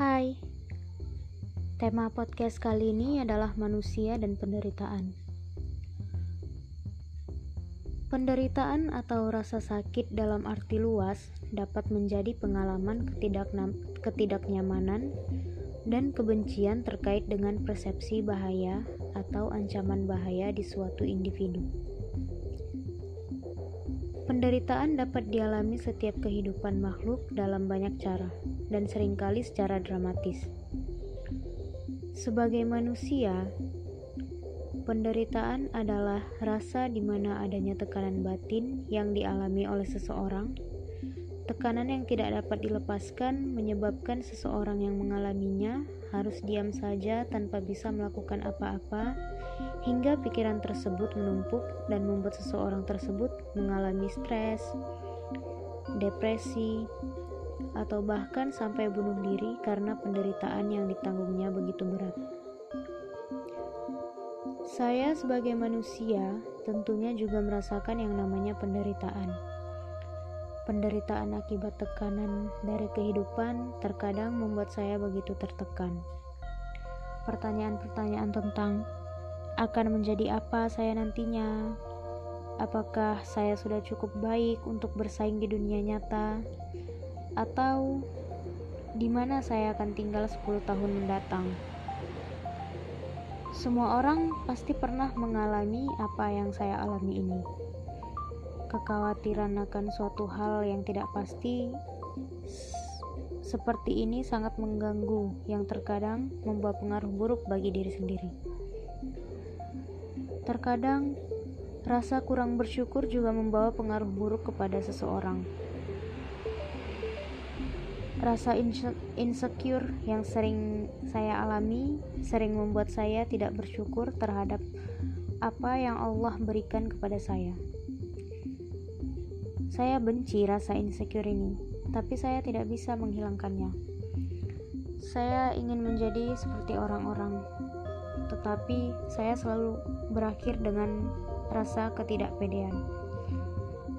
Hai, tema podcast kali ini adalah manusia dan penderitaan. Penderitaan atau rasa sakit dalam arti luas dapat menjadi pengalaman ketidaknyamanan dan kebencian terkait dengan persepsi bahaya atau ancaman bahaya di suatu individu. Penderitaan dapat dialami setiap kehidupan makhluk dalam banyak cara, dan sering kali secara dramatis. Sebagai manusia, penderitaan adalah rasa di mana adanya tekanan batin yang dialami oleh seseorang. Tekanan yang tidak dapat dilepaskan menyebabkan seseorang yang mengalaminya harus diam saja tanpa bisa melakukan apa-apa hingga pikiran tersebut menumpuk dan membuat seseorang tersebut mengalami stres, depresi, atau bahkan sampai bunuh diri karena penderitaan yang ditanggungnya begitu berat. Saya, sebagai manusia, tentunya juga merasakan yang namanya penderitaan. Penderitaan akibat tekanan dari kehidupan terkadang membuat saya begitu tertekan. Pertanyaan-pertanyaan tentang akan menjadi apa saya nantinya? Apakah saya sudah cukup baik untuk bersaing di dunia nyata? Atau di mana saya akan tinggal 10 tahun mendatang? Semua orang pasti pernah mengalami apa yang saya alami ini. Kekhawatiran akan suatu hal yang tidak pasti seperti ini sangat mengganggu yang terkadang membawa pengaruh buruk bagi diri sendiri. Terkadang, rasa kurang bersyukur juga membawa pengaruh buruk kepada seseorang. Rasa insecure yang sering saya alami sering membuat saya tidak bersyukur terhadap apa yang Allah berikan kepada saya. Saya benci rasa insecure ini, tapi saya tidak bisa menghilangkannya. Saya ingin menjadi seperti orang-orang, tetapi saya selalu berakhir dengan rasa ketidakpedean.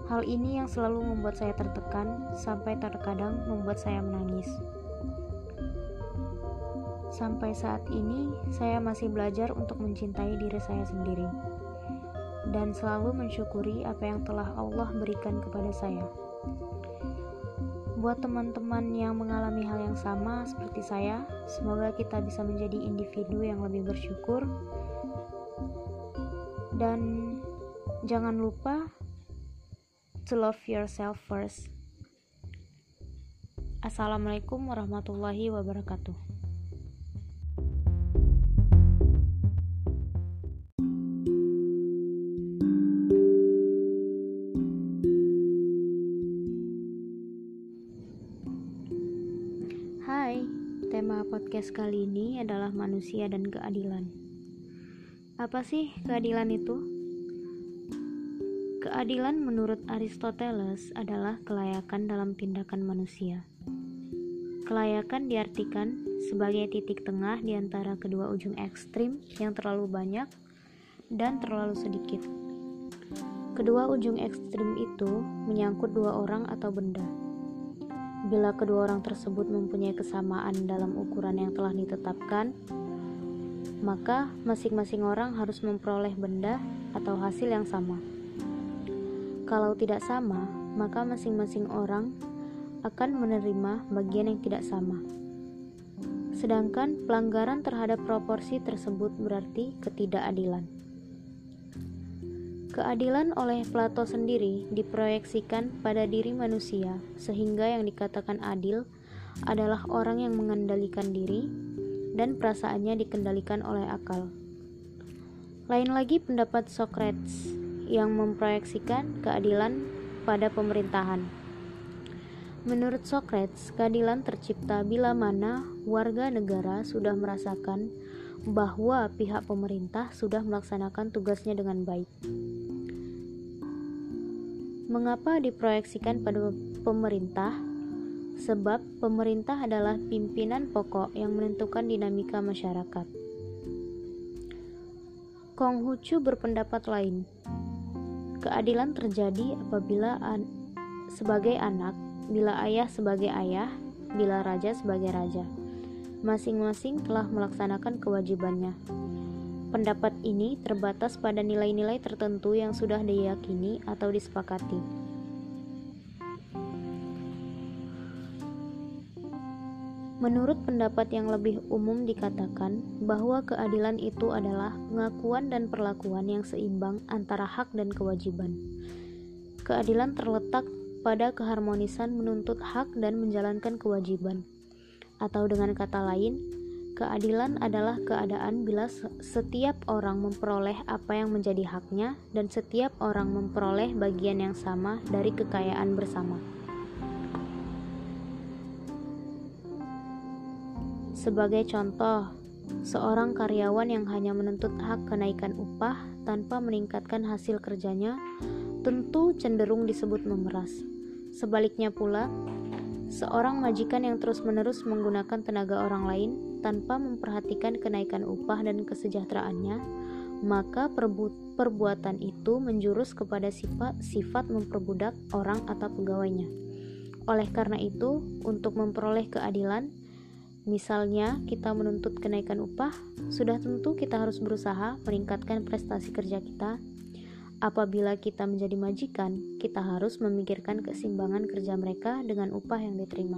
Hal ini yang selalu membuat saya tertekan sampai terkadang membuat saya menangis. Sampai saat ini, saya masih belajar untuk mencintai diri saya sendiri dan selalu mensyukuri apa yang telah Allah berikan kepada saya. Buat teman-teman yang mengalami hal yang sama seperti saya, semoga kita bisa menjadi individu yang lebih bersyukur. Dan jangan lupa to love yourself first. Assalamualaikum warahmatullahi wabarakatuh. Tema podcast kali ini adalah manusia dan keadilan. Apa sih keadilan itu? Keadilan menurut Aristoteles adalah kelayakan dalam tindakan manusia. Kelayakan diartikan sebagai titik tengah di antara kedua ujung ekstrim yang terlalu banyak dan terlalu sedikit. Kedua ujung ekstrim itu menyangkut dua orang atau benda Bila kedua orang tersebut mempunyai kesamaan dalam ukuran yang telah ditetapkan, maka masing-masing orang harus memperoleh benda atau hasil yang sama. Kalau tidak sama, maka masing-masing orang akan menerima bagian yang tidak sama. Sedangkan pelanggaran terhadap proporsi tersebut berarti ketidakadilan. Keadilan oleh Plato sendiri diproyeksikan pada diri manusia, sehingga yang dikatakan adil adalah orang yang mengendalikan diri dan perasaannya dikendalikan oleh akal. Lain lagi pendapat Socrates yang memproyeksikan keadilan pada pemerintahan. Menurut Socrates, keadilan tercipta bila mana warga negara sudah merasakan bahwa pihak pemerintah sudah melaksanakan tugasnya dengan baik. Mengapa diproyeksikan pada pemerintah? Sebab pemerintah adalah pimpinan pokok yang menentukan dinamika masyarakat. Konghucu berpendapat lain. Keadilan terjadi apabila an sebagai anak, bila ayah sebagai ayah, bila raja sebagai raja. masing-masing telah melaksanakan kewajibannya. Pendapat ini terbatas pada nilai-nilai tertentu yang sudah diyakini atau disepakati. Menurut pendapat yang lebih umum dikatakan bahwa keadilan itu adalah pengakuan dan perlakuan yang seimbang antara hak dan kewajiban. Keadilan terletak pada keharmonisan menuntut hak dan menjalankan kewajiban. Atau dengan kata lain, keadilan adalah keadaan bila setiap orang memperoleh apa yang menjadi haknya dan setiap orang memperoleh bagian yang sama dari kekayaan bersama. Sebagai contoh, seorang karyawan yang hanya menuntut hak kenaikan upah tanpa meningkatkan hasil kerjanya tentu cenderung disebut memeras. Sebaliknya pula, Seorang majikan yang terus-menerus menggunakan tenaga orang lain tanpa memperhatikan kenaikan upah dan kesejahteraannya, maka perbu perbuatan itu menjurus kepada sifat sifat memperbudak orang atau pegawainya. Oleh karena itu, untuk memperoleh keadilan, misalnya kita menuntut kenaikan upah, sudah tentu kita harus berusaha meningkatkan prestasi kerja kita Apabila kita menjadi majikan, kita harus memikirkan keseimbangan kerja mereka dengan upah yang diterima.